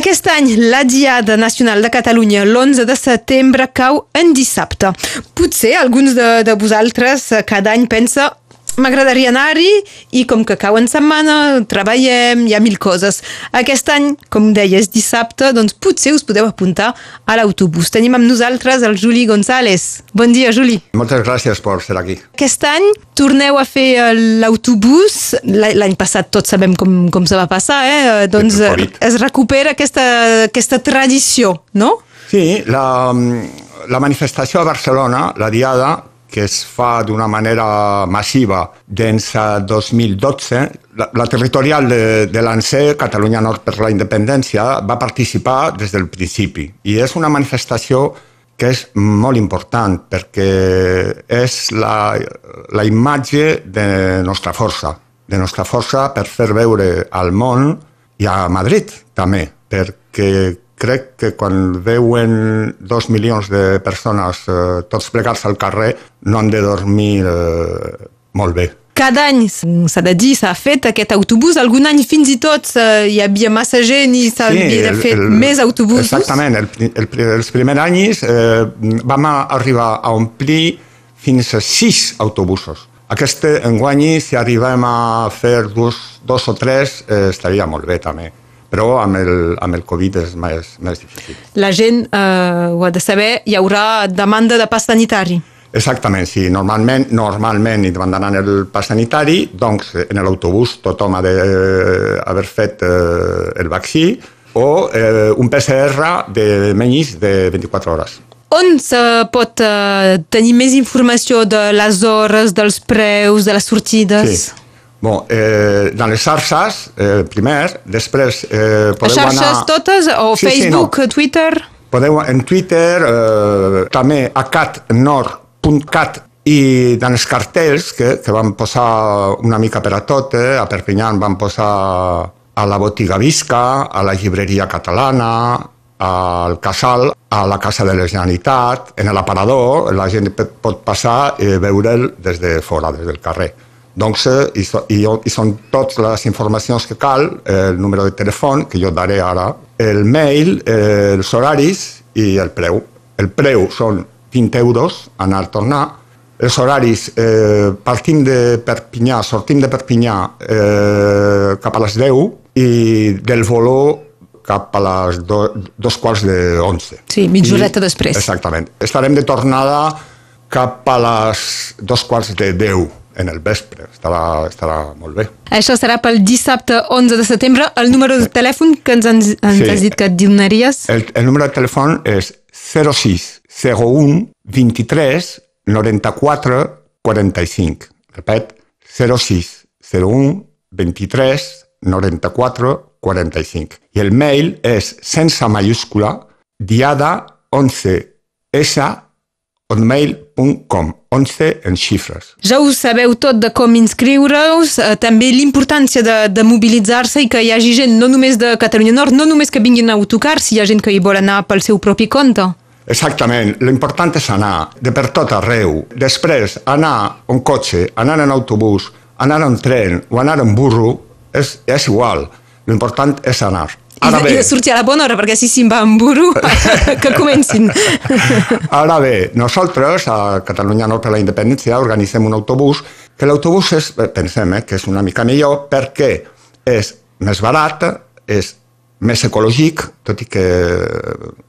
Aquest any la Diada Nacional de Catalunya, l'11 de setembre, cau en dissabte. Potser alguns de, de vosaltres eh, cada any pensa M'agradaria anar-hi i com que cau en setmana, treballem, hi ha mil coses. Aquest any, com deia, és dissabte, doncs potser us podeu apuntar a l'autobús. Tenim amb nosaltres el Juli González. Bon dia, Juli. Moltes gràcies per ser aquí. Aquest any torneu a fer eh, l'autobús. L'any passat tots sabem com, com se va passar, eh? Doncs es recupera aquesta, aquesta tradició, no? Sí, la, la manifestació a Barcelona, la Diada, que es fa d'una manera massiva dins 2012, la, la territorial de, de l'ANSE, Catalunya Nord per la Independència, va participar des del principi. I és una manifestació que és molt important perquè és la, la imatge de nostra força, de nostra força per fer veure al món i a Madrid també, perquè crec que quan veuen dos milions de persones eh, tots plegats al carrer no han de dormir eh, molt bé. Cada any, s'ha de dir, s'ha fet aquest autobús. Algun any fins i tot eh, hi havia massa gent i s'havia sí, fet més autobusos. Exactament. El, el, els primers anys eh, vam arribar a omplir fins a sis autobusos. Aquest enguany, si arribem a fer dos, dos o tres, eh, estaria molt bé també però amb el, amb el Covid és més, més difícil. La gent eh, ho ha de saber, hi haurà demanda de pas sanitari. Exactament, sí. Normalment, normalment i demandaran el pas sanitari, doncs en l'autobús tothom ha d'haver fet eh, el vaccí o eh, un PCR de menys de 24 hores. On se pot eh, tenir més informació de les hores, dels preus, de les sortides? Sí. Bon, eh, dans les xarxes, eh, primer, després eh, podeu anar... xarxes totes? O sí, Facebook, sí, no. Twitter? Podeu en Twitter, eh, també a catnord.cat i dans els cartells que, que van posar una mica per a tot, eh, a Perpinyà van posar a la botiga Visca, a la llibreria catalana, al Casal, a la Casa de la Generalitat, en l'aparador, la gent pot passar i veure'l des de fora, des del carrer. Doncs hi, so, hi, hi són totes les informacions que cal, el número de telèfon, que jo daré ara, el mail, eh, els horaris i el preu. El preu són 20 euros, anar-tornar. Els horaris, eh, partim de Perpinyà, sortim de Perpinyà eh, cap a les 10 i del voló cap a les do, dos quarts de 11. Sí, mitja horeta després. Exactament. Estarem de tornada cap a les dos quarts de 10 en el vespre. Estarà, estarà molt bé. Això serà pel dissabte 11 de setembre. El número de telèfon que ens, ens sí. has dit que et donaries? El, el número de telèfon és 06 01 23 94 45. Repet, 06 01 23 94 45. I el mail és sense mayúscula diada 11 s hotmail.com, 11 en xifres. Ja ho sabeu tot de com inscriure-us, eh, també l'importància de, de mobilitzar-se i que hi hagi gent no només de Catalunya Nord, no només que vinguin a autocar, si hi ha gent que hi vol anar pel seu propi compte. Exactament, l'important és anar de per tot arreu, després anar en cotxe, anar en autobús, anar en tren o anar en burro, és, és igual, l'important és anar. Ara bé. I de sortir a la bona hora, perquè si se'n va en burro, que comencin. Ara bé, nosaltres, a Catalunya Nord per la Independència, organitzem un autobús, que l'autobús és, eh, pensem, eh, que és una mica millor, perquè és més barat, és més ecològic, tot i que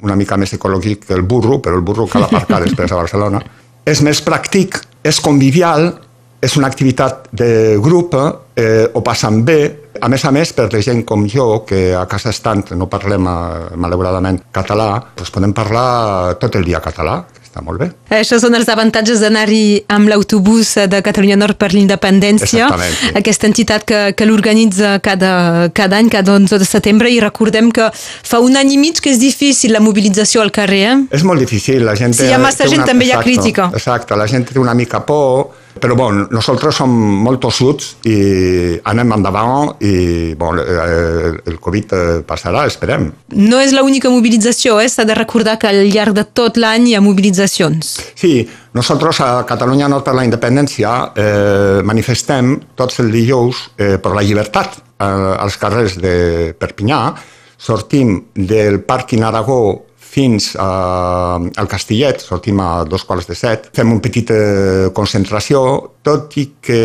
una mica més ecològic que el burro, però el burro cal aparcar després a Barcelona. És més pràctic, és convivial, és una activitat de grup, eh, ho passen bé, a més a més, per la gent com jo, que a casa estant no parlem, eh, malauradament, català, doncs podem parlar tot el dia català, està molt bé. Això són els avantatges d'anar-hi amb l'autobús de Catalunya Nord per l'independència, sí. aquesta entitat que, que l'organitza cada, cada any, cada 11 de setembre, i recordem que fa un any i mig que és difícil la mobilització al carrer. Eh? És molt difícil, la gent... Si hi ha massa gent una... també hi ha crítica. Exacte, la gent té una mica por, però bon, nosaltres som molt tossuts i anem endavant i bon, eh, el Covid eh, passarà, esperem. No és l'única mobilització, eh? s'ha de recordar que al llarg de tot l'any hi ha mobilitzacions. Sí, nosaltres a Catalunya Nord per la Independència eh, manifestem tots els dijous eh, per la llibertat eh, als carrers de Perpinyà, sortim del Parc Aragó fins a, al Castillet, sortim a dos quarts de set, fem una petita concentració, tot i que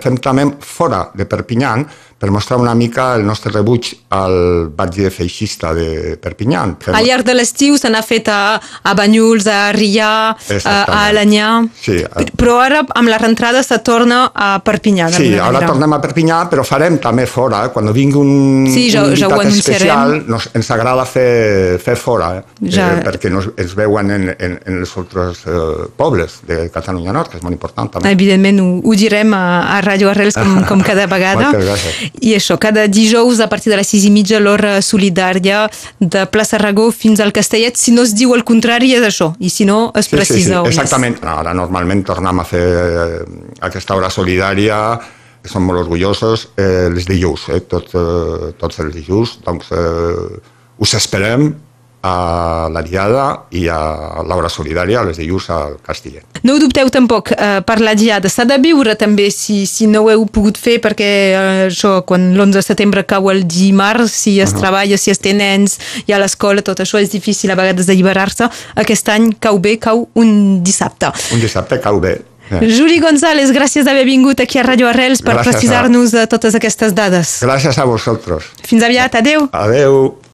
fem també fora de Perpinyan, per mostrar una mica el nostre rebuig al batlle feixista de Perpinyan. Fem... Al llarg de l'estiu se n'ha fet a, a Banyuls, a Rià, a, a Alanyà, sí, a... però ara amb la rentrada se torna a Perpinyà. Sí, ara manera. tornem a Perpinyà, però farem també fora. Eh? Quan vingui un, sí, ja, un invitat ja especial, nos, ens agrada fer, fer fora, eh? Ja. eh perquè nos, ens veuen en, en, en els altres eh, pobles de Catalunya Nord, que és molt important també. Evidentment, ho, ho direm a, a Ràdio Arrels com, com cada vegada. I això, cada dijous a partir de les sis i mitja l'hora solidària de Plaça Ragó fins al Castellet. Si no es diu el contrari és això, i si no es sí, precisa sí, sí, exactament. Més. Ara normalment tornem a fer eh, aquesta hora solidària som molt orgullosos eh, les dijous, eh, tot, eh, tots els dijous. Doncs eh, us esperem a la Diada i a l'Hora Solidària, a les dilluns al Castellet. No ho dubteu tampoc, eh, per la Diada s'ha de viure també si, si no ho heu pogut fer perquè eh, això, quan l'11 de setembre cau el dimarts, si es uh -huh. treballa, si es té nens, i a l'escola, tot això és difícil a vegades d'alliberar-se. Aquest any cau bé, cau un dissabte. Un dissabte cau bé. Eh. Juli González, gràcies d'haver vingut aquí a Radio Arrels per precisar-nos de totes aquestes dades. Gràcies a vosaltres. Fins aviat, adeu. Adeu.